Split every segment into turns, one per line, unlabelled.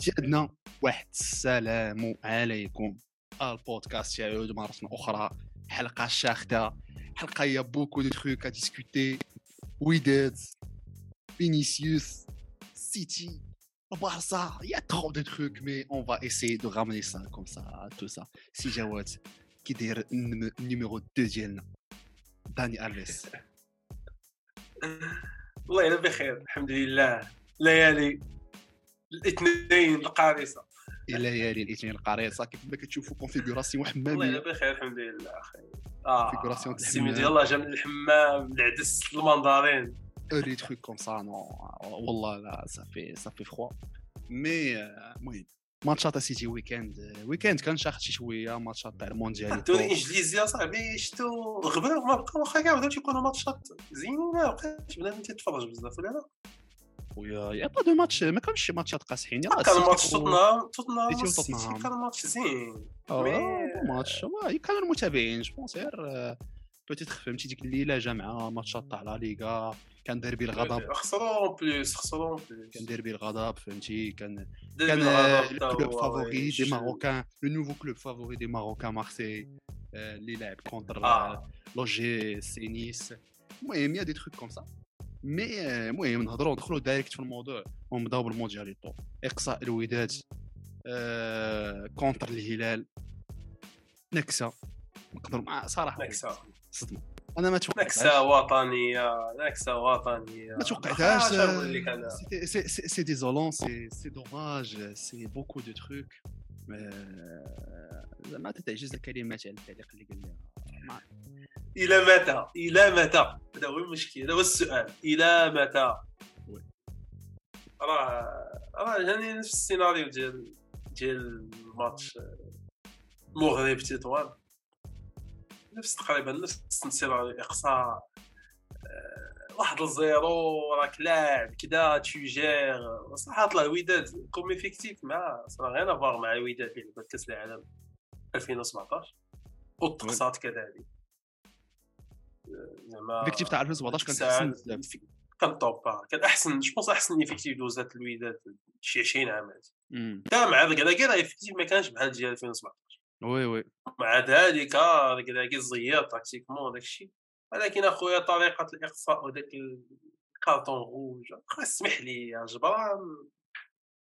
ديالنا واحد السلام عليكم. البودكاست يعود مرة أخرى. حلقة شاخدة. حلقة y a beaucoup de à discuter وداد فينيسيوس سيتي Barça, il y a trop de trucs, mais on va essayer de ramener ça comme ça, tout ça. Si Jawad, qui est numéro 2 ديالنا داني الفيس
والله الا بخير الحمد لله ليالي الاثنين القارصه
ليالي الاثنين القريصة. كيف ما كتشوفوا كونفيغوراسيون
والله
حماميه
الا بخير الحمد لله أخي.
آه de
السيمي
الحمام.
ديال الله جا من الحمام العدس المنظرين.
دي تروك كوم سا نو والله لا صافي صافي فخوا مي المهم ماتشات سيتي ويكاند ويكاند كان شاخد شي شوية ماتشات تاع المونديال
الدوري الانجليزي اصاحبي شتو غباو ما بقى واخا كاع بداو تيكونوا ماتشات زينين ما بقاش بنادم تيتفرج بزاف ولا لا؟
ويا يا با دو ماتش ما كانش شي ماتشات قاصحين يلاه
كان
السيتي
ماتش
و-
توتنهام توتنهام
سيتي
والسيتي
وتوتنهام.
كان ماتش زين.
آه،
مي-
بون ماتش. واه كانوا المتابعين جو بونس غير بوتيتر فهمتي ديك الليلة جا مع ماتشات تاع لا ليغا. كان ديربي الغضب.
خسروا اون بليس خسروا اون بليس
كان ديربي الغضب فهمتي. كان
ديربي
كان
الغضب
لو
تا
كلوب
هو،
فافوري
وي،
دي
ش-
ماروكان لو نوفو كلوب فافوري دي ماروكان مارسي آه، اللي لعب contre
آه.
l'OGC Nice المهم y a des trucs comme ça mais المهم نهضروا ندخلوا direct في الموضوع. ونبداو بالمونديال طو إقصاء الوداد آه، contre الهلال. نكسة. نقدر مع صراحة.
نكسة.
صدمة. أنا ما توقعتهاش.
نكسة وطنية. نكسة وطنية.
ما توقعتهاش. désolant, c'est c'est dommage, c'est beaucoup de trucs. آه، زعما تتعجز الكلمات على التعليق اللي قال لي ما-
إلى متى؟ إلى متى؟ هذا هو المشكل هذا هو السؤال. إلى متى. راه راه يعني نفس السيناريو ديال ديال الماتش. المغرب تطوان. نفس تقريبا نفس السيناريو إقصاء آه، واحد الزيرو راك لاعب كدا تيجير صراحة طلع الوداد comme effectif مع صراحة غير افار مع الوداد لعبت كأس العالم 2017 والتقساط كذلك. زعما
l'effectif تاع 2017 كان
ساعة
أحسن بزاف.
كان top آه. كان أحسن je pense أحسن effectif دوزات الوداد شي 20 عام. كان مع ذاك راه effectif ما كانش بحال ديال 2017
oui oui.
مع ذلك آه، ذاك الزياط tactiquement داك الشيء. ولكن أخويا طريقة الإقصاء وداك ال carton rouge اسمح لي يا جبران.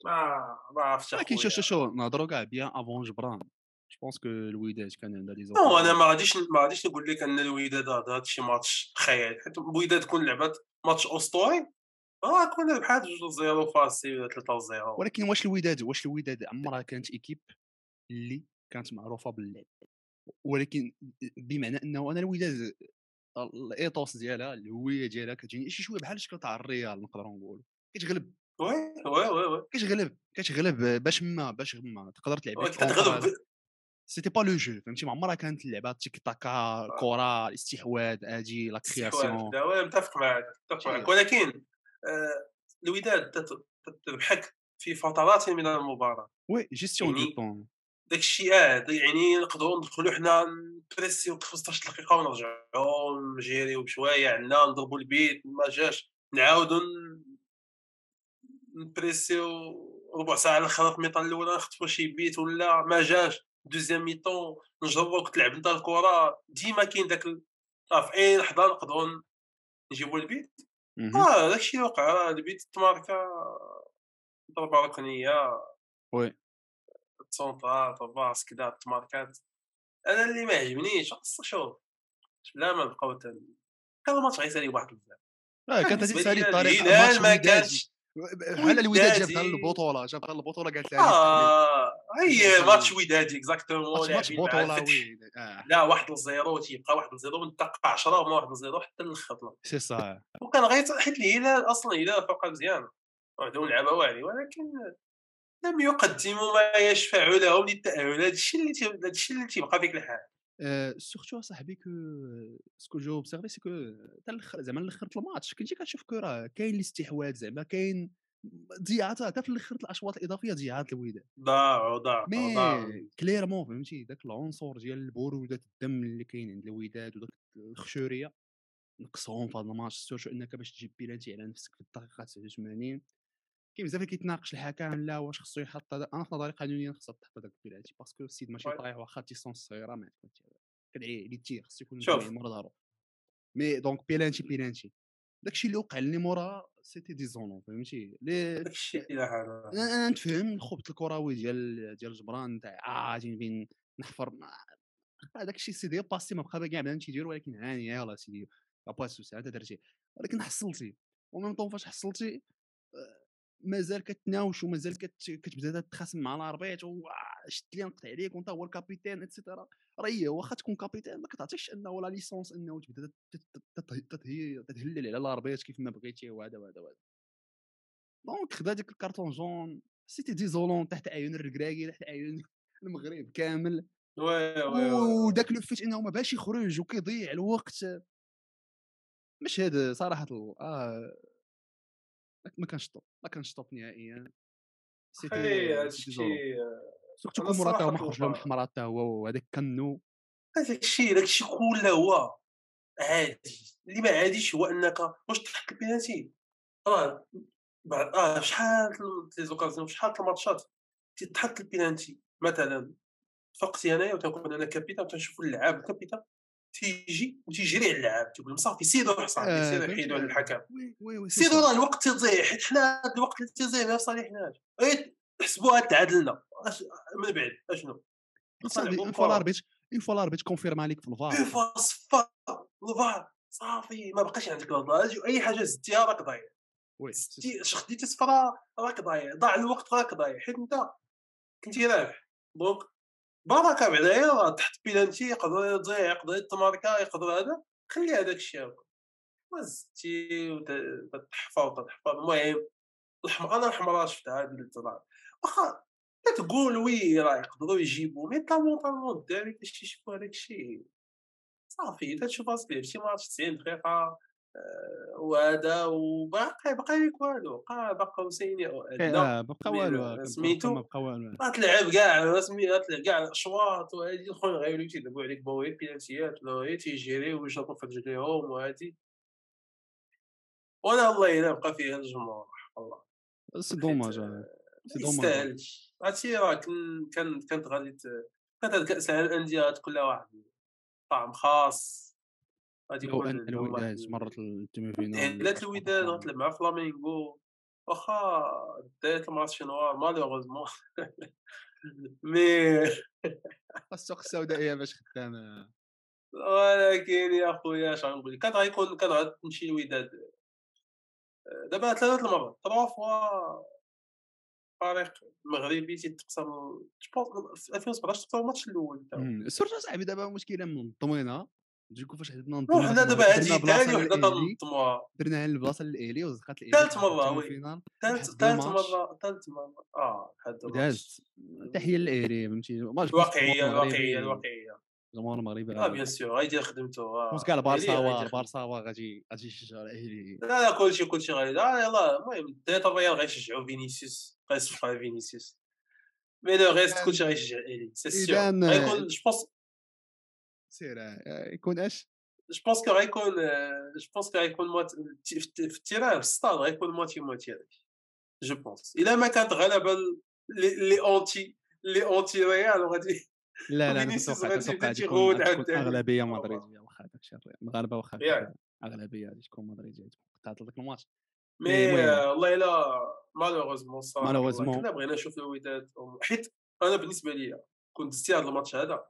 ما ما عرفتش
ولكن شو شو شو نهضروا كاع bien avant جبران. je pense que الوداد كان عندها لي
نو أنا ما غاديش ما غاديش نقول لك أن الوداد هذا شي ماتش خيال. حيت الوداد كون لعبات ماتش أسطوري آه كون بحال 2 0 فاسي ولا 3 0
ولكن واش الوداد واش الوداد عمرها كانت équipe اللي كانت معروفة باللعب؟ ولكن بمعنى أنه أنا الوداد ال éthos ديالها الهوية ديالها كتجيني شي شوية بحال الشكل تاع الريال نقدروا نقولوا كتغلب.
oui oui oui oui.
كتغلب كتغلب باش ما باش ما تقدر تلعب
كتغلب
c'était pas le jeu فهمتي ما عمرها كانت اللعبه tiki-taka الكره الاستحواذ أجي la
création oui متفق معك متفق معك ولكن الوداد تربحك في فترات من المباراه.
وي جيستيون دو طون
داك الشيء آه يعني نقدروا ندخلوا حنا نبريسيو 15 دقيقة ونرجعوا نجيريو بشوية عندنا نضربوا البيت ما جاش. نعاودوا نبريسيو ربع ساعة الاخرى في ال mi-temps الأولى نخطفوا شي بيت ولا ما جاش. deuxième mi-temps نجربوا تلعب أنت الكرة ديما كاين داك آه، في أي لحظة نقدروا نجيبوا البيت. آه داك الشيء وقع راه البيت تماركا ضربة ركنية
oui.
السونطرات الراس كدا التماركات أنا اللي ما عجبنيش خاص شوف. بلا ما نبقاو كان الماتش غيسالي واحد بزاف.
آه كانت
بالنسبة
تسالي الطريقة
ما. كانش
بحال الوداد جاب. البطوله جاب البطوله قالت لها
آه هي
ماتش-
ودادي exactement
ماتش بطوله. oui آه.
لا واحد ل zéro تيبقى واحد ل zéro من الدقه 10 وما واحد ل zéro حتى الآخر
سي صا
وكان غير حيت الهلال أصلا الهلال فرقه مزيان. وعندهم لعبة واعره ولكن لم يقدموا ما يشفع لهم للتأهل. هذا الشيء اللي هذا الشيء اللي تيبقى فيك الحال.
surtout صاحبي que ce que j'ai observé c'est que حتى الآخر زعما الآخر الماتش كنتي كتشوف que راه كاين الاستحواذ زعما كاين ضياعات حتى في الآخر الأشواط الإضافية ضياعات الوداد
ضاعوا ضاعوا ضاعوا
mais clairement فهمتي داك العنصر ديال البروده الدم اللي كاين عند الوداد وداك الخشورية نقصهم في هذا الماتش سورتو إنك باش تجيب بيلانتي على نفسك في الدقيقة 89 كاين بزاف اللي كيتناقش الحكم لا واش خصو يحط هذا أنا في نظري قانونيا خصها تحط هذاك البيلاتي باسكو السيد ماشي. طايح واخا تيسونس صغيرة ما كدعي لي تي خصو يكون مور ظهرو مي دونك بيلانتي بيلانتي داكشي اللي وقع اللي مورا سيتي ديزونون فهمتي؟ لي
داكشي اللي
حاجة أنا نتفهم الخبط الكروي ديال ديال جبران تاع آه غادي نبين نحفر هذاك الشيء سيدي باسي ما بقى كاع بنادم تيدير ولكن هاني يلاه سيدي با سوسي انت درتي ولكن حصلتي. وميم طون فاش حصلتي آه، مازال كتناوش ومازال كت- كتبدا تتخاصم مع الاربيط شت لي نقطع عليك وأنت هو الكابيتان اتسيتيرا راه هي واخا تكون كابيتان ما كتعطيش إنه لا ليسونس إنه تبدا تت- تت- تت- تتهلل على الاربيط كيف ما بغيتي وهذا وهذا وهذا. دونك خدا ديك الكارطون جون c'était désolant تحت اعين الركراكي تحت اعين المغرب كامل. وداك le fait إنه ما باش يخرج وكيضيع الوقت. مشهد صراحة ال- آه. ما كانش top ما كانش top نهائيا. c'était
هادشي surtout
كون مرات
الصراحة
ما خرج لهم حمراء حتى هو وهذاك كنو
داكشي داكشي كله هو عادي. اللي ما عاديش هو أنك واش تحط البينالتي راه بعد آه شحال لي زوكازيون شحال الماتشات تحط البينالتي مثلا فقتي أنايا وتنكون أنا كابيتان تنشوف اللعاب الكابيتان تيجي وتيجري على اللعاب تيقول لهم صافي سيدوا صافي
آه،
سيدوا؟ يحيدوا على الحكم
وي وي
سيدوا راه الوقت تيضيع حيت حنا هاد الوقت اللي تيضيع ما في صالحناش غير حسبوها تعادلنا. من بعد
أشنو؟ اون فوا لاربيت اون فوا لاربيت كونفيرم عليك في
اون
الفار
فوا صفا الفار صافي ما بقاش عندك أي حاجة زدتيها راك ضايع.
oui
زدتي اش خديتي صفرا راك ضايع. ضاع الوقت راك ضايع. حيت أنت كنتي رابح donc بركه بعدايا راه تحت بيلانتي يقدر يضيع يقدر يتماركا يقدر هذا. خلي هذاك الشيء هكا ما زدتي وتحفظ وتحفظ المهم الحمر أنا الحمراء شفتها هذه اللي طلعت واخا تقول oui راه يقدروا يجيبوا mais طالون طالون الدراري باش يشوفوا هذاك الشيء. صافي تشوف راسك لعبتي ماتش 90 دقيقة. وهذا وباقي باقي لك والو بقى باقي وسيني
آه ما بقى والو
سميتو؟
بقى والو
غتلعب كاع سمي غتلعب كاع الاشواط وهادي خويا غيوليو تيلعبوا عليك بوي بينالتيات ولا غير تيجيري ويشربوا في رجليهم وهادي. وأنا الله الا بقى فيها الجمهور الله.
سي دوماج
آه،
سي
ما
دوماج
عرفتي راه كانت غادي كانت هاد كاس العالم الأندية غتكون لها واحد طعم خاص. غادي
لو
يكون
ان الوداد مرت ال demi-finale
تهلات الوداد غتلعب مع فلامينغو واخا دايت الماتش noir malheureusement mais
السوق السوداء باش خدامه
ولكن يا خويا اش غنقول لك؟ كان غيكون كان غتمشي الوداد دابا ثلاثة المرات trois fois فريق مغربي تيتقسم في 2017 تقسم الماتش
الأول. سورتو صاحبي دابا مشكلة منظمينها دوكو فاش عندنا
وحنا دابا هادي ثاني وحده تنظموها
درنا البلاصة الايلي وزقات الايلي
ثالث مرة، وي. ثالث.
مرة
ثالث مرة. آه
دازت تحية للايلي فهمتي.
الواقعيه
المغربي-
الواقعيه
الجمهور المغربي
آه بيان سور. غيدير خدمته آه.
كونت كاع
إيلي
البارسا
غيدير
وا
خدمته.
البارسا وا غادي غادي يشجع الاهلي
لا لا كلشي كلشي غادي آه يلاه. المهم ثلاثة الريال غيشجعوا فينيسيوس. غيصفق على فينيسيوس. mais le
reste
كلشي غيشجع الاهلي سي
إذن-
غيكون je pense
سير يكون اش
je pense que غيكون je pense que غيكون في ال terrain في الستاد غيكون moitié هذاك je pense الا ما كانت غلبه les anti les anti ريال غادي
لا لا كنتوقع
يبدا
تكون. أغلبية
والله.
مدريدية واخا داكشي. المغاربه واخا. أغلبية غادي تكون مدريدية تعطي لك الماتش
مي. آه، والله إلا مالوغوزمون الصراحه
Malheureusement.
كنا بغينا نشوف الوداد حيت أنا بالنسبة لي كنت دزتي هذا الماتش هذا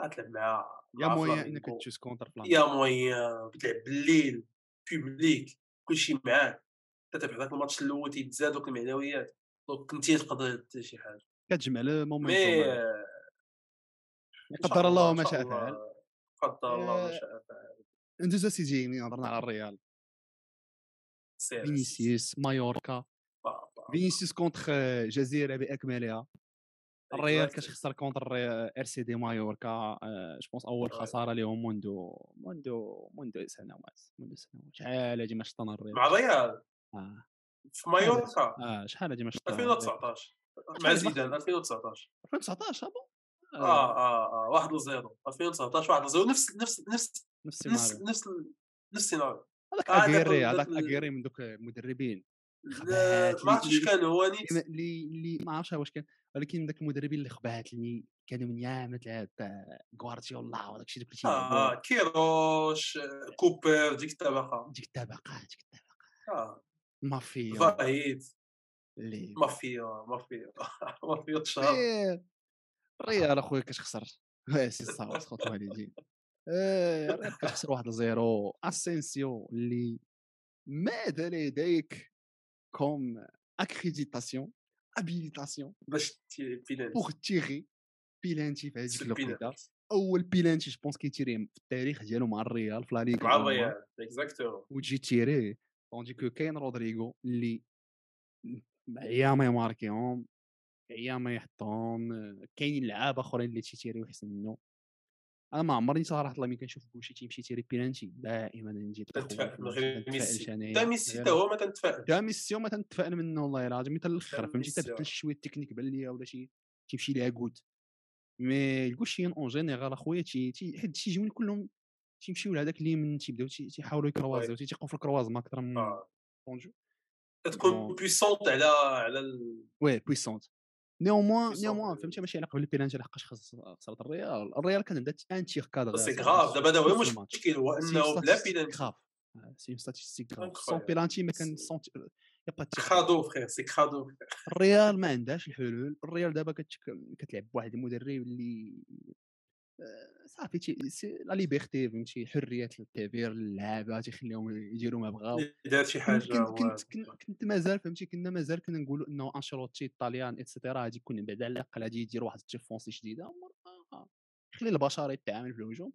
غتلعب مع
يا
فلامينغو.
إنك تشوز كونتر
يا مويان كتلعب بالليل بوبليك كلشي معاك. كتلعب هذاك الماتش الأول تيتزادوك المعنويات. دونك كنتي تقدر شي حاجة.
كتجمع
آه، إن شاء
قدر الله ما
شاء
شاء فعل.
قدر الله ما
آه،
شاء فعل.
ندوزو سيدي ملي هضرنا على الريال. فينيسيوس مايوركا. فينيسيوس contre جزيرة بأكملها. الريال
Exactly.
كتخسر contre RCD مايوركا je pense أول
Ouais.
خسارة لهم منذ منذ منذ سنوات منذ سنوات شحال هادي ما شطنا الريال؟
مع الريال.
آه.
في مايوركا.
آه شحال هادي ما شطنا
2019 مع زيدان 2019
2019 ابو
آه آه آه. 1 0 2019 1 0 نفس نفس نفس
نفس
نفس نفس السيناريو
هذاك
آه، ذاك أغيري
هذاك أغيري من دوك المدربين
ما عرفتش كان هو نيت
اللي اللي ما عرفتش واش كان ولكن ذاك المدربين اللي خبات اللي كانوا من العاب تاع غوارديولا وداك الشيء دوك
آه كيروش كوبر ديك الطبقة.
ديك الطبقة ديك الطبقة.
آه.
مافيا اللي
مافيا مافيا مافيا تشهر
الريال الريال أخويا كتخسر c'est صافي سخط والدين الريال كتخسر واحد ل zéro. أسينسيو اللي ماذا لديك؟ comme accréditation habilitation
باش
pour tirer penalty في هذيك الوقيته اول penalty je pense كيتيريه في التاريخ ديالو مع الريال في لا ليغا
مع الريال Exactement
وتجي tirer tandis que كاين رودريغو اللي عيا ما يماركيهم عيا ما يحطهم كاينين لعابه اخرين اللي تيتيريو احسن منه أنا ما عمرني صراحة الله ملي كنشوف كلشي تيمشي تيري بيلانتي دائما نجي
تنتفائل ميسي تا ميسي تا هو ما تنتفائلش
تا ميسي ما تنتفائل منه والله العظيم حتى
الآخر
فهمتي تبدل
آه.
شوية التكنيك بان ليا ولا شي تيمشي ليها كود mais الكوشيين en général أخويا حيت تيجيوني كلهم تيمشيو لهذاك اليمين تيبدأو تي- تيحاولوا يكروازيو تيقوا في الكروازما أكثر من
آه.
طونجو
تكون
بون
بويسونت على على ال-
وي بويسونت نيوموان نيوموان فهمتي ماشي علاقة بالبيلانتي لحقاش خاص- خسرت الريال. الريال كان عندها ان تيغ كادر
سي غراف دابا هذا هو المشكل هو إنه بلا
ستاتيستيك
بيلانتي
غراف سي ستاتيستيك غراف سون بيلانتي ما كان سون يا
كادو فخير سي كادو
الريال ما عندهاش الحلول. الريال دابا كتلعب بواحد المدرب اللي صافي تي- c'est la liberté فهمتي حرية التعبير للعابة تيخليهم يديروا ما بغاو.
دار شي حاجة
كنت كنت كنت, مازال فهمتي كنا مازال كنا نقولوا إنه أنشيلوتي الطاليان et cetera غادي يكون بعد على الأقل غادي يدير واحد ال défense جديدة خلي البشر يتعامل في الهجوم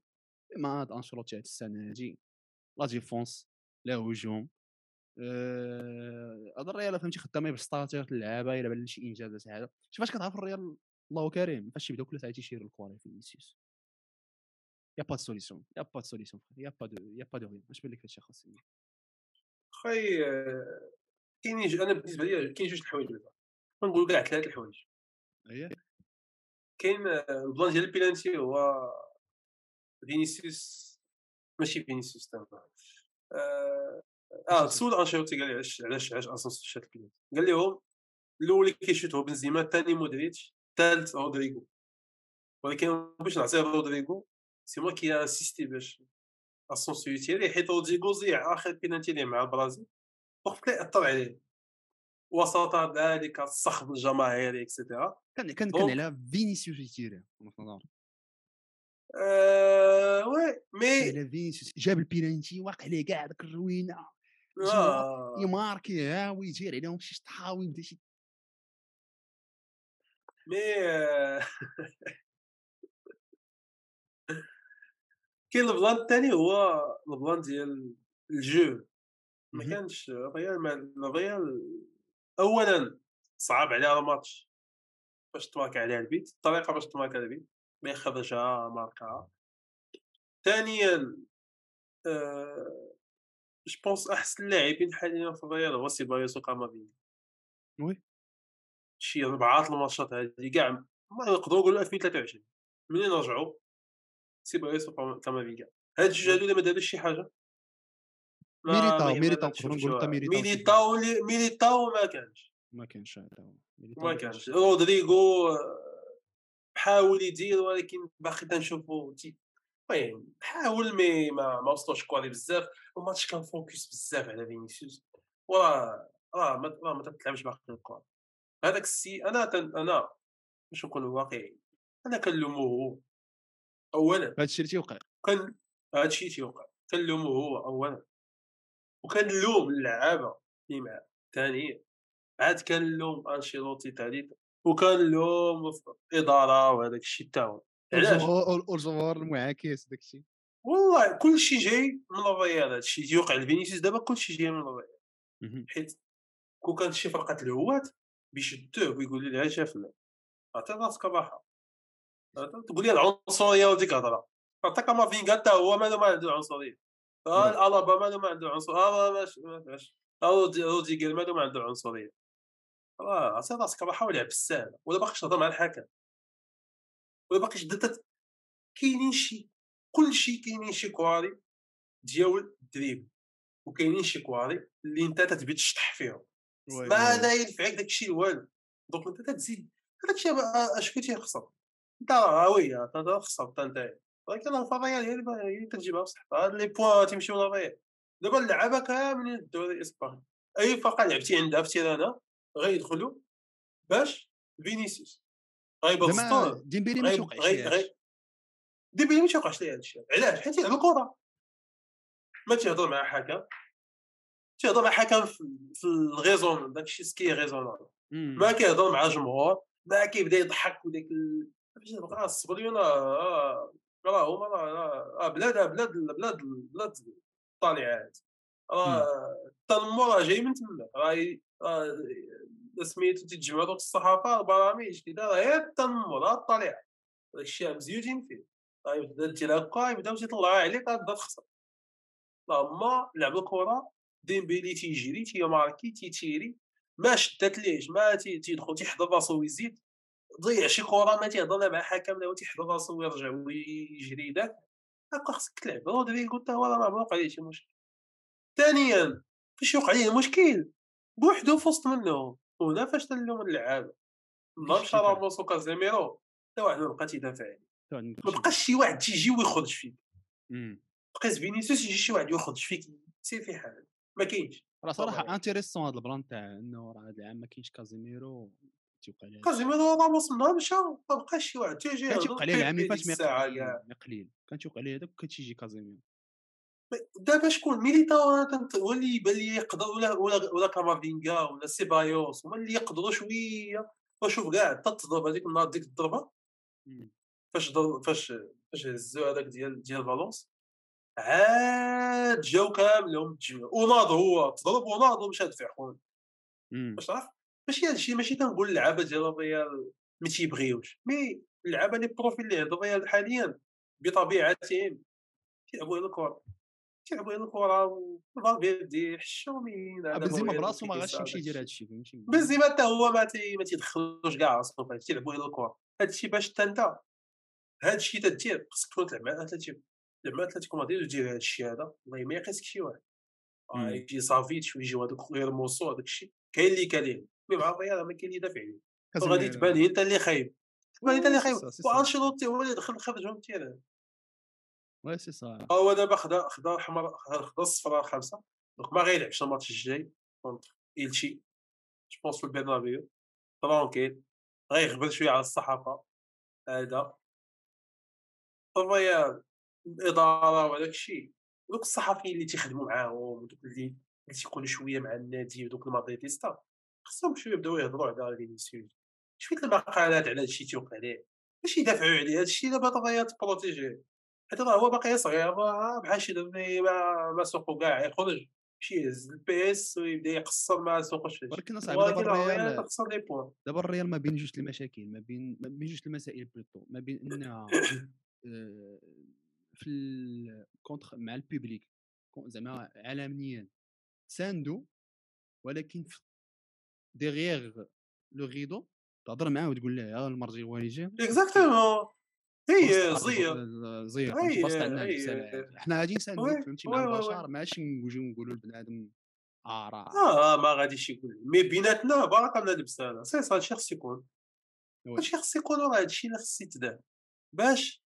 ما هاد أنشيلوتي هاد السنة هادي لا défense لا هجوم آه، هذا الريال فهمتي خدامين بال starter اللعابه إلا بان شي إنجازات هذا. شوف فاش كتعرف الريال الله كريم فاش يبداو كل ساعة تيشيروا الكواري فينيسيوس y'a pas solution y'a pas solution y'a pas de y'a pas de rien اش بان لك هادشي خاص
خي ج- أنا بالنسبة لي كاين جوج الحوايج دابا نقول كاع ثلاث الحوايج كاين ال plan ديال البيلانتي هو فينيسيوس ماشي فينيسيوس آه seul انشيلوتي قال لي علاش علاش علاش اسونسيو شات البيلانتي قال لهم الأول كيشوت هو بنزيما الثاني مودريتش الثالث رودريغو ولكن باش نعطيه رودريغو c'est moi qui insistais باش اسونسيو يتيري حيت رودريغو ضيع اخر بينالتي اللي مع البرازيل وقت اللي اثر عليه وسط ذلك الصخب الجماهيري et
cetera كان كان
كان
على فينيسيوس يتيري
آه
oui
mais
على فينيسيوس جاب البيلانتي واقع عليه كاع داك الروينه
آه
يماركي ها ويجير عليهم شي شطحاوي يبدا شي
mais آه، كاين ال plan الثاني هو ال plan ديال ال jeu.
ما.
كانش الريال ما الريال اولا صعب عليها الماتش. باش تماركا عليها البيت الطريقة باش تماركا البيت. ما يخرجها ماركاها ثانيا آه je pense أحسن لاعبين حاليا في الريال هو سيبايوس وكامافينجا
oui.
شي ربعات الماتشات هذه كاع ما نقدروا نقولوا 2023 منين رجعوا سيبايوس وكامافينجا هاد الجوج هادو ما داروش شي حاجة
ميليتاو- ميليتاو نقدروا نقولوا. ميليتاو
ميليتاو ما كانش
ما كانش
ما كانش رودريغو حاول يدير ولكن باقي تنشوفو تي- المهم حاول mais ما ما وصلوش كواري بزاف الماتش كان focus بزاف على فينيسيوس وراه راه ما راه ما تتلعبش باقي الكوار هذاك السي أنا تن... أنا باش نكون واقعي أنا كنلومو هو اولا
هذا الشيء اللي تيوقع
كان هادشي تيوقع كنلومو هو اولا. وكنلوم اللعابة اللي معاه ثانيا عاد كنلوم أنشيلوتي ثالثا. وكنلوم الاداره وهذاك الشيء تا هو علاش؟
والجمهور المعاكس داك الشيء.
والله كل شيء جاي من الريال هذا الشيء. تيوقع لفينيسيوس دابا كل شيء جاي من الريال حيت كون كانت شي فرقه الهوات بيشدوه ويقول لي شاف لا. عطي راسك عطي- تقول لي العنصرية وديك الهضرة. عطا كامافينغا حتى هو مالو ما عنده عنصرية. آه، الالابا مالو ما عنده عنصرية. آه ماش ماش رودي روديغر مالو ما عنده عنصرية. راه عطي راسك الراحه ولعب بالساهله ولا باقيش تهضر مع الحكم. ولا باقيش درت كاينين شي كل شي كاينين شي كواري ديال ال dribble وكاينين شي كواري اللي انت تتبي تشطح فيهم
oui-
mais
oui.
داير فيك داك الشيء والو donc انت تزيد. هذاك الشيء اش كنتي خسر انت راه oui انت ولكن الفضيال هي اللي كتجيبها بصح هاد les points تيمشيو للريال دابا اللعابه كاملين الدوري الاسباني اي فرقه لعبتي عندها في تيرانا غيدخلوا باش فينيسيوس السطور
ديمبيلي ما توقعش
ديبيلي ما تيوقعش ليه هادشي علاش حيت يلعب الكره ما تيهضر مع حكم تيهضر مع حكم في الغيزون داكشي سكي غيزونابل
مم.
ما كيهضر مع الجمهور ما كيبدا يضحك وديك ال... فاش تبقى الصبريون راه راه هما راه راه- راه بلاد بلاد بلاد بلاد الطالعات راه التنمر راه جاي من تما راه راه سميتو تيتجمعوا دوك الصحافة البرامج كذا راه غير التنمر راه الطالعات داكشي مزيوجين فيه. راه يبدا دير هكا يبداو تيطلعوا عليك غتبدا تخسر. لما لعب الكره ديمبيلي تيجري تيماركي تيتيري ما شدات ليش ما تي- تيدخل تيحضر راسو ويزيد. ضيع شي كره ما تيهضر مع حكم لا تيحضر راسو ويرجع ويجري داك هكا خصك تلعب. رودريغو حتى هو راه ما وقع ليه شي مشكل. ثانيا فاش يوقع ليه المشكل؟ بوحدو في وسط منهم هنا فاش تنلوم اللعابة. نهار؟ راموس وكازيميرو حتى واحد ما بقى تيدافع عليه.
ما
بقاش شي واحد تيجي ويخرج فيك. بقيت فينيسيوس يجي شي واحد يخرج فيك. سير في حال. ما كاينش.
راه
صراحة.
intéressant هذا ال plan تاع إنه راه هذا العام ما كاينش كازيميرو. توقع عليه
كازيميرو راموس نهار مشى ما بقاش شي واحد تيجي
كان توقع عليه العام فات ما قليل. ما كان توقع عليه هذاك وكان تيجي كازيميرو
دابا شكون؟ ميليتاو أنا تنت- هو اللي يبان لي يقدر ولا ولا ولا كامافينغا ولا سيبايوس هما اللي يقدروا شوية. وشوف كاع حتى تضرب هذيك النهار ديك
الضربة.
فاش ضرب فاش فاش هزو هذاك ديال ديال فالونس. عاد جاو كاملهم تجمعوا وناض هو تضرب وناض ومشى دفع خونا
مم.
باش تعرف؟ ماشي هادشي ماشي تنقول اللعابه ديال الريال ما تيبغيوش mais اللعابة les profils اللي عند الريال حاليا بطبيعتهم تيلعبوا على الكرة تيلعبوا على الكرة فالفيردي حشومين
بنزيما براسو ما غاش يمشي يدير هادشي. فهمتي؟
بنزيما حتى هو ما تي ما تيدخلوش كاع راسو تيلعبوا على الكرة. هادشي باش حتى أنت هادشي تدير خصك تكون تلعب مع أتلتيكو تلعب مع أتلتيكو مدريد ودير هادشي هذا والله ما يقيسك شي واحد. آه،. يجي سافيتش ويجيو هذوك غير موسو هذاك الشيء كاين اللي كاين. mais مع الريال ما كاين يدافع عليه وغادي تبان لي أنت اللي خايب. تبان أنت اللي خايب. وأنشيلوتي هو اللي دخل خرجهم terrain
وي سي صا
هو دابا خدا خدا الحمر خدا الصفراء الخمسه donc ما غيلعبش الماتش الجاي. contre إلشي je pense في البرنابيو. tranquille غيغبر شوية على الصحافة. هذا. الريال الإدارة وهذاك الشيء. دوك الصحفيين اللي تيخدموا معاهم ودوك اللي اللي تيكونوا شوية مع النادي ودوك المادريديستا خصهم شوية يبداو يهضروا على فينيسيوس شوية المقالات على هادشي تيوقع عليه. باش يدافعوا عليه هادشي دابا الريال تبروتيجي حيت راه هو باقي صغير بحال شي دري ما ما سوقو كاع يخرج. يمشي يهز ال PS ويبدا يقصر ما سوقوش فيه
ولكن اصاحبي دابا
الريال
دابا الريال ما بين جوج المشاكل ما بين ما بين جوج المسائل plutôt. ما بين انها في الكونتر مع البوبليك زعما عالميا. ساندو ولكن في ديغيغ لو غيدو تهضر معاه وتقول له يا المرجي هو اللي جا
اكزاكتومون هي زير
زير. حنا غادي نساندو
وي-
فهمتي مع. البشر ماشي نجيو نقولوا لبنادم آه راه
آه ما غاديش يقول مي بيناتنا بارك الله لبس أنا سي صا هادشي خص يكون. هادشي خص يكون راه هادشي اللي خص يتدار باش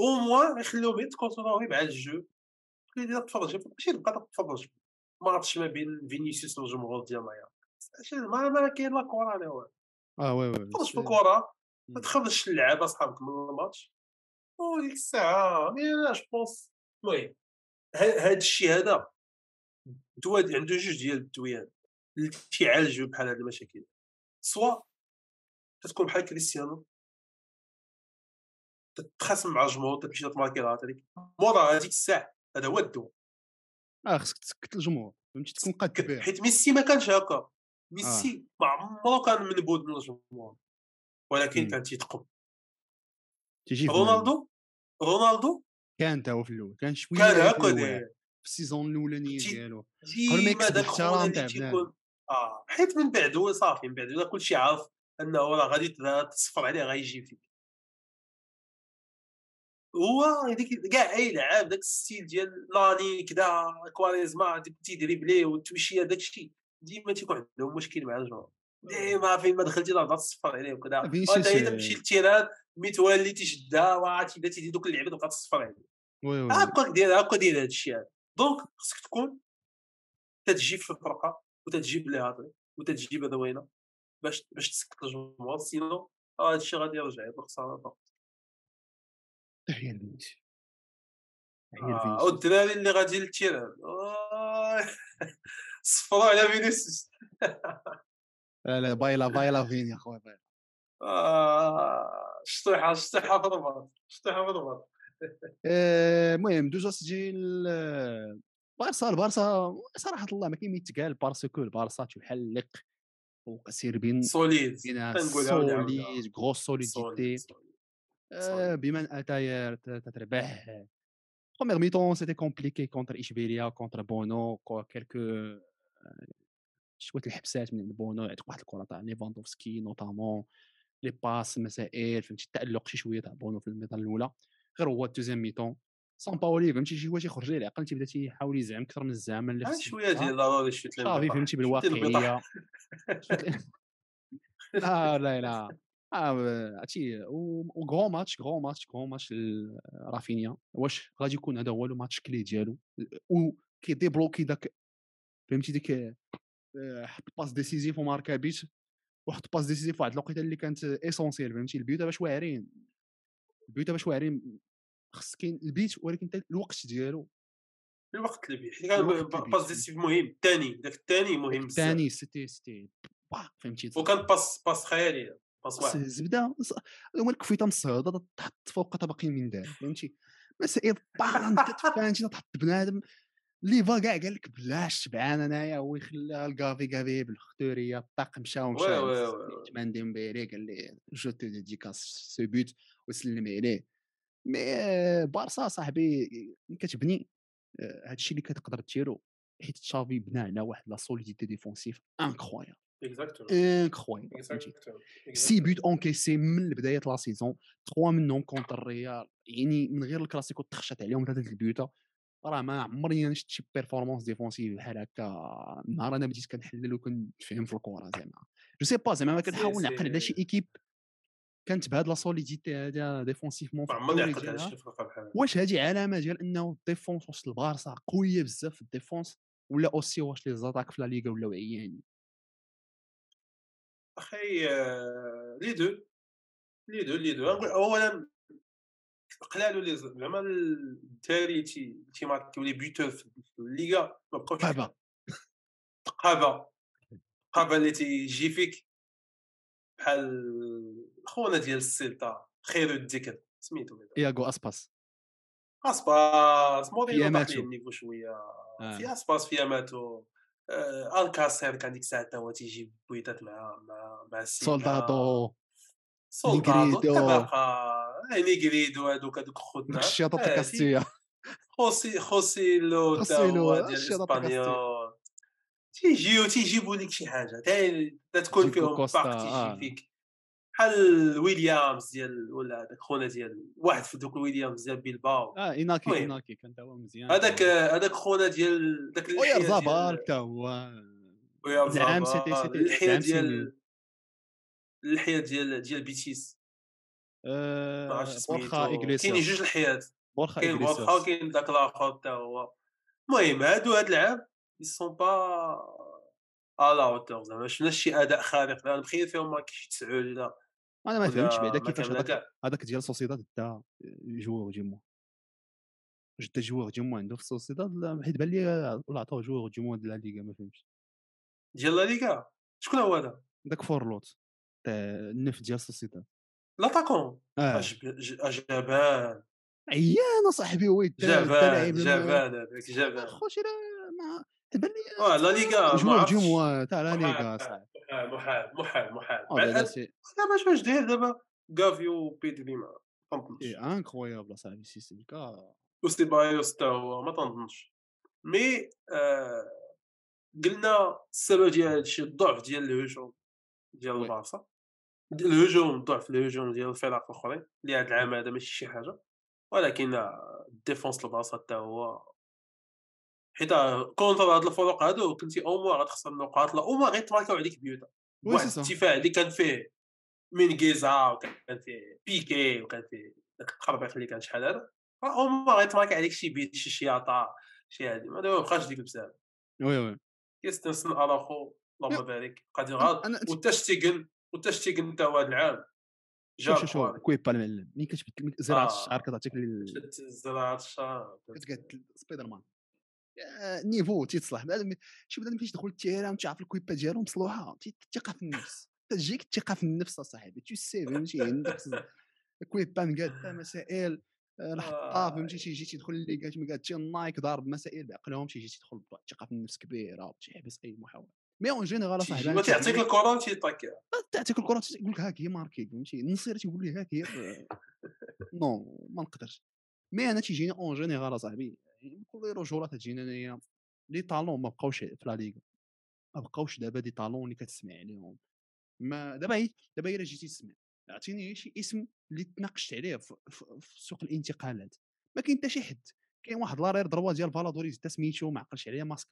au moins يخليوهم يتكونترولي مع الجو اللي تفرج ماشي تبقى تتفرج ماتش ما بين فينيسيوس والجمهور ديال مايا ما ما كاين لا كره أنا والو.
آه oui oui
تفرج في الكره. ما تخرجش اللعابه صحابك من الماتش. وديك الساعة mais أنا je pense المهم هاد الشيء هذا دواد عنده جوج ديال الدويان اللي تيعالجوا بحال هاد المشاكل. سوا تتكون بحال كريستيانو. تتخاصم مع الجمهور تمشي تماركي هاتريك مورا هذيك الساعة هذا هو الدو
آه خصك تسكت الجمهور فهمتي؟ تكون به
حيت ميسي ما كانش هكا. ميسي ما عمرو كان منبوذ من الجمهور ولكن
مم.
كان تيتقب.
تيجي
رونالدو؟ رونالدو؟
كان تا هو في الأول كان شوية
كان هكا
في ال saison
الاولانيه
ديالو. قبل ما يكسب الاحترام تاع
آه حيت من بعد هو صافي من بعد ولا كلشي عارف أنه راه غادي تصفر عليه غيجي فيك. هو هذيك كاع أي لعاب داك ال style ديال ناني كدا كواريزما تيدريبلي والتويشيه داك الشيء. ديما تيكون عندهم مشكل مع الجمهور. ديما فين ما دخلتي لا تصفر عليه وكذا. وانت اذا تمشي لل terrain متولي تيشدها وعرفتي بدا تيدي دوك اللعيبه تبقى تصفر عليه هاكاك داير هاكا داير هذا الشيء هذا. donc خصك تكون تتجيب في الفرقة وتتجيب هاطري وتتجيب هذا وينه باش باش تسكت الجمهور. sinon هذا الشيء غادي يرجع بالخساره فقط.
تحية تحية
آه،
لفينيسيوس
والدراري اللي غادي لل terrain صفروا على فينيسيوس
لا لا baila baila فيني اخويا baila
آه، شطيحه شطيحه في الرباط شطيحه في الرباط
المهم دوزا سجل بارسا البارسا صراحة الله ما كاين ما يتقال parce que البارسا تحلق وسير
bien
solide. solide grosse
solidité
solide بمن اتاير تتربح. première mi-temps c'était compliqué contre اشبيليا contre بونو quelques شوية الحبسات من عند بونو يعطيك واحد الكرة تاع ليفاندوفسكي notamment les passes مسائل فهمتي التالق شي شوية تاع بونو في الميطان الأولى. غير هو ال deuxième mi-temps s'est emballée فهمتي شي هو تيخرج ليه العقل تيبدا تيحاول يزعم أكثر من الزعم اللي
شوية ديال ضروري شفت
صافي فهمتي بالواقعية. لا لا لا. آه عرفتي و gros match gros match gros match رافينيا واش غادي يكون هذا هو le match clé ديالو؟ و كي débloquer داك فهمتي؟ ديك آه، حط passe décisive وماركا بيت وحط باس ديسيزيف في واحد الوقيته اللي كانت اسونسيال فهمتي؟ البيوت باش واعرين البيوت باش واعرين خص كاين البيت ولكن الوقت ديالو.
الوقت اللي بيه كان. باس ديسيف مهم الثاني داك الثاني مهم بزاف.
الثاني سيتي سيتي فهمتي؟
وكان باس باس خيالي باس واحد.
الزبده ص- هما الكفيته الصعوده تحط فوق طبق من دار فهمتي؟ مسائل طان فهمتي تحط بنادم اللي فا كاع قال لك بلاش شبعان أنايا هو يخلى الكافي كافي بالختوريه الطاق مشى ومشى. عثمان ديمبيلي قال لي je te dédicace ce but وسلم عليه مي بارسا صاحبي كتبني آه، هادشي اللي كتقدر ديرو حيت تشافي بنى على واحد la solidité
défensive
incroyable incroyable sept buts encaissés من بداية la saison trois منهم contre الريال يعني من غير الكلاسيكو تخشت عليهم ثلاثة البيوتا راه ما عمرني أنا شفت شي performance défensive بحال هكا. نهار أنا بديت كنحلل وكنفهم في الكره زعما. je sais pas زعما ما كنحاول نعقل على شي équipe كانت بهاد la solidité هذا défensivement في
عمرني
الدوري
عقلت على
ديالها
شي فرقه بحال هكا.
واش هذه علامة ديال إنه ال défense وسط البارسا قوية بزاف في ال défense ولا aussi واش les attaques في لا ليغا ولاو عيانين
أخي آه، les deux. les deux les deux. اولا قلالو لي زعما الدراري تي تيماركيو les buteurs في الليغا ما بقاوش
قابه
قابه قابه اللي تيجي فيك بحال خونا ديال السلطه خير الذكر سميتو.
إياغو أسباس
أسباس مورينو. ليه ال niveau شوية
آه.
في أسباس فيها ماتو آه، ألكاسير كان ديك الساعة هو تيجيب بويطات مع مع مع.
سولدادو
سولدادو. تبقى نيغريدو هذوك هذوك خوتنا
الشياطه كاستيا
خوسي خوسيلو
خوسيلو،
ديال اسبانيول تيجيو تيجيبوا لك شي حاجة تكون فيهم
آه.
فيك بحال ويليامز ديال ولا هذاك خونا ديال واحد في دوك ويليامز ديال بيلباو
آه ايناكي. ايناكي كان هو مزيان
هذاك هذاك خونا ديال داك ديال
زابال تا هو زعام
زابال،
c'était- c'était-
اللحيه ديال. اللحيه ديال ديال بيتيس
بورخا
سميتو كاينين
ايغليسياس
جوج الحيات
بورخا
كاين بورخا وكاين داك الآخر تا هو. المهم هادو هاد العام ils sont pas à la hauteur زعما ما شفناش شي أداء خارق. أنا مخيل فيهم ما شي تسعود ولا
أنا ما فهمتش بعدا كيفاش هذاك هذاك ديال سوسيداد دا joueur du mois جدا joueur du mois عنده في سوسيداد لا، حيت بان لي ولا عطاو joueur du mois د لا ليغا ما فهمتش.
ديال لا ليغا؟ شكون هو هذا؟
داك فورلوت تاع النف ديال سوسيداد.
لاطاكون أجب- ج- جبان
عيان صاحبي هو يدا
جبان جبان هذاك جبان
لا ما بان لي
لا ليغا عرفتش.
مو تاع لا ليغا
محال
صاحبي
محال محال محال
آه،
دابا اش واش داير دابا كافي وبيدري ما تنظنش
سي انكرويابل صاحبي سي سي كا.
وسيبايوس تا هو ما تنظنش mais آه قلنا السبب ديال هادشي الضعف ديال الهجوم ديال
oui.
البارسا. الهجوم ضعف الهجوم ديال الفرق الآخرين اللي هاد العام هذا ماشي شي حاجة. ولكن ال défense البارسا حتى هو حيت contre هاد الفروق هادو كنتي au moins غتخسر النقاط لا au moins غيتماركاو عليك بيوتا واحد الدفاع اللي كان فيه من جيزا وكان فيه بيكي وكان فيه داك التخربيق اللي كان شحال هذا أو موان غيتماركا عليك شي بيت شي شياطة شي هادي. ما بقاش ديك بزاف.
وي وي.
كيستنسن الاخو اللهم بارك. قادر غاد وتشتيغن وتشتيغن تا هو هاد العام
شوف شوف شوف. كويبا المعلم ملي كتبدل زراعة
آه.
الشعر كتعطيك ال-
شد زراعة الشهر
كتقاد سبايدر مان نيفو تيتصلح. شي بنادم كيدخل التيران وتعرف الكويبا ديالو مصلوحة. تي- الثقه في النفس. تجيك الثقه في النفس اصاحبي تو سي فهمتي؟ عندك الكويبا مقاده مسائل آه، الحطه
آه.
فهمتي تيجي تيدخل اللي قالت مقادتي النايك ضارب مسائل بعقلهم. تيجي تيدخل بثقه في النفس كبيرة وتيحبس أي محاولة. mais en général
تيجي
اصاحبي
ما تعطيك الكره وتيطاكيها
تعطيك الكره تقول لك هاك هي ماركي فهمتي؟ النصيري تيقول لي هاك هي non ما نقدرش. mais أنا تيجيني en général اصاحبي يعني بكل رجوله تجينا أنايا. les talents ما بقاوش في لا ليغا. ما بقاوش دابا des talents اللي كتسمع عليهم. ما دابا دابا إلا جيتي تسمع عطيني شي اسم اللي تناقشت عليه في سوق الانتقالات. ما كاين حتى شي حد. كاين واحد l'arrière droit ديال فالادوليد حتى سميتو ما عقلش عليه ماسك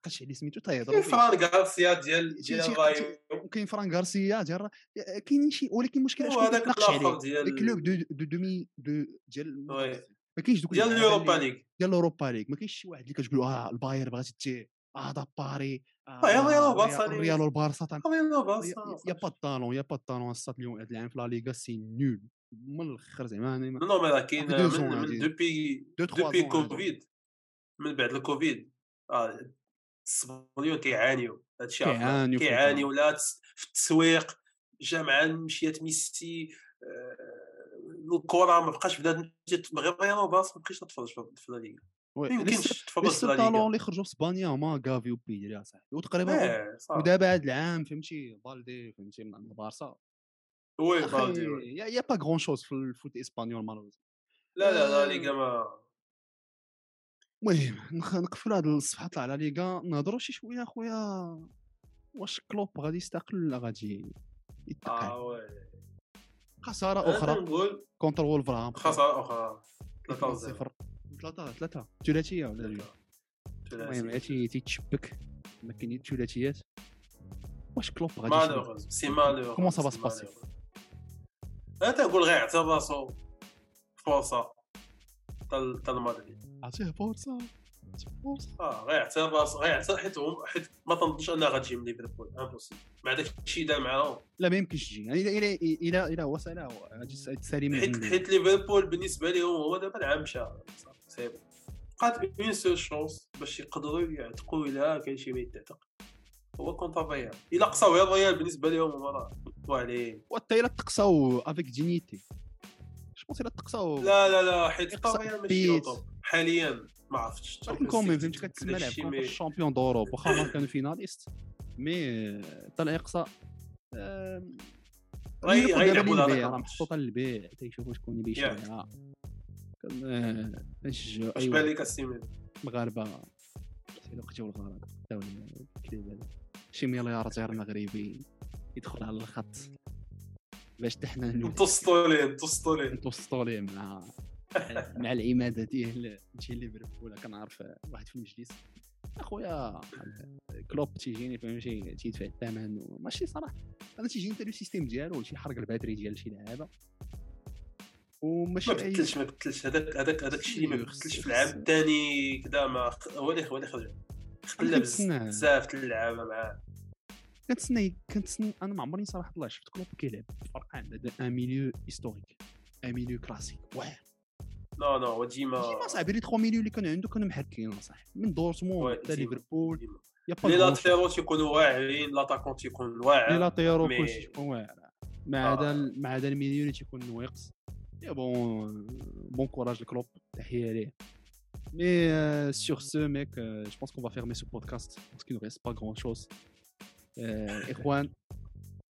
ما عقلش عليه سميتو
كاين
تيهضروا فيه
فران غارسيا ديال ديال الرايو
وكاين فران غارسيا ديال كاينين شي ولكن
وهذاك
كيتناقش
الآخر
عليه؟
ديال
ال club de de demi
de
ديال. ما كاينش دوك
ديال اليوروبا ليغ.
ديال الأوروبا ليغ. ما كاينش شي واحد اللي كتقول آه الباير بغات تي آه دا باري. آه
يلا- يلا
الريال-
بارسا ليغ.
الريال والبارسا يا با طالون يا با طالون الساط اليوم هاد العام في لا ليغا سي نول من الآخر زعما
نو مي كاين دوبي دوبي. كوفيد. من بعد الكوفيد. آه السبونيون كيعانيو هادشي.
كيعانيو
كيعانيو لا في التسويق جا مع مشيات ميسي آه، الكره ما بقاش بنادم غير ريال وبارسا ما بقيتش نتفرج في لا. ما يمكنش
الس-
تفرج
لي
في
السول
لا
طالون
ليغا
اللي خرجوا في إسبانيا هما غافي وبيدري اصاحبي وتقريبا
صح
ودابا هاد العام فهمتي بالدي فهمتي من عند البارسا
وي بالدي.
يا يا با غران شوز في الفوت إسبانيول مالوز
لا لا لا
آه.
ليغا ما
المهم نقفلوا هاد الصفحه طلع على ليغا نهضروا شي شوية أخويا واش كلوب غادي يستقل ولا غادي يتقل
آه وي.
خسارة
أخرى.
contre وولفرهامبتون
خسارة أخرى. 3
0 ثلاثة ثلاثة. ثلاثية ولا جوج المهم هادشي تيتشبك. ما كاين ثلاثيات واش كلوب غادي؟
malheureux c'est
malheureux ça va se passer
أنا تنقول غير اعتبر راسو فرصة. تال تال مدريد
عطيه فرصة.
آه راسو غير اعتبر حيت حيت ما تنظنش أنها غتجي من ليفربول impossible مع داك الشيء دار معاهم
لا ما يمكنش تجي. يعني إلى إلى إلى إلى هو سالا غادي تسالي من
حيت. حيت ليفربول بالنسبة لهم هو دابا العام مشى. si بقات une seule chance باش يقدروا يعتقوا الا كاين شي ما يتعتق هو contre الريال إلا قصاو غير الريال بالنسبة لهم هما راه وعليه
وحتى إلا تقصاو avec dignité الا
لا لا لا حيت الريال ماشي. حاليا ما عرفتش
ولكن comme فهمت كتسمى لعب.
ال
champion دوروب واخا ما كانوا فيناليست مي حتى الاقصاء
غيلعبوا
للبيع راه. محطوطة للبيع تيشوفوا شكون اللي نشجعوا
اش بان لك السيمين
مغاربة. سيلو قتلوا الغرض حتى الكليب هذا شي ملياردير مغربي يدخل على الخط. باش حتى حنا نولي
توسطولين توسطولين
نتوسطوا ليه مع مع العماده ديال تجي ليفربول. كنعرف واحد في المجلس أخويا كلوب تيجيني فهمتي؟ تيدفع الثمن وماشي صراحة. أنا تيجيني حتى le système ديالو تيحرق ال batterie ديال شي لعابه وماشي
ما
اي
بدلش ما بدلش هذاك هذاك هذاك الشيء اللي ما بدلش في العام. الثاني كذا ما خ- هو اللي هو اللي خرج. خلى. بزاف اللعابة معاه.
كنتسنى كنتسنى أنا ما عمرني صراحة الله شفت كلوب كيلعب فرقان هذا un milieu historique. un milieu classique واعر
non non هو ديما
ديما صاحبي les 3 milieux اللي كانوا عنده كانوا محركين صاحبي. من دورتموند
oui،
حتى
ديما.
ليفربول
ديما.
y a
pas
les
grands latéraux تيكونوا واعرين l'attaquant تيكون
لي
واعر
latéraux
mais-
كلشي تيكون واعر. ما
آه.
عدا ال- ما عدا ال milieu اللي تيكون نواقص. يا bon bon courage لكلوب تحية ليه. mais sur ce mec je pense qu'on va fermer ce podcast parce que nous reste pas grand chose إخوان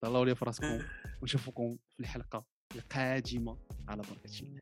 تهلاو لي في راسكم ونشوفكم في الحلقة القادمة على بركة الله.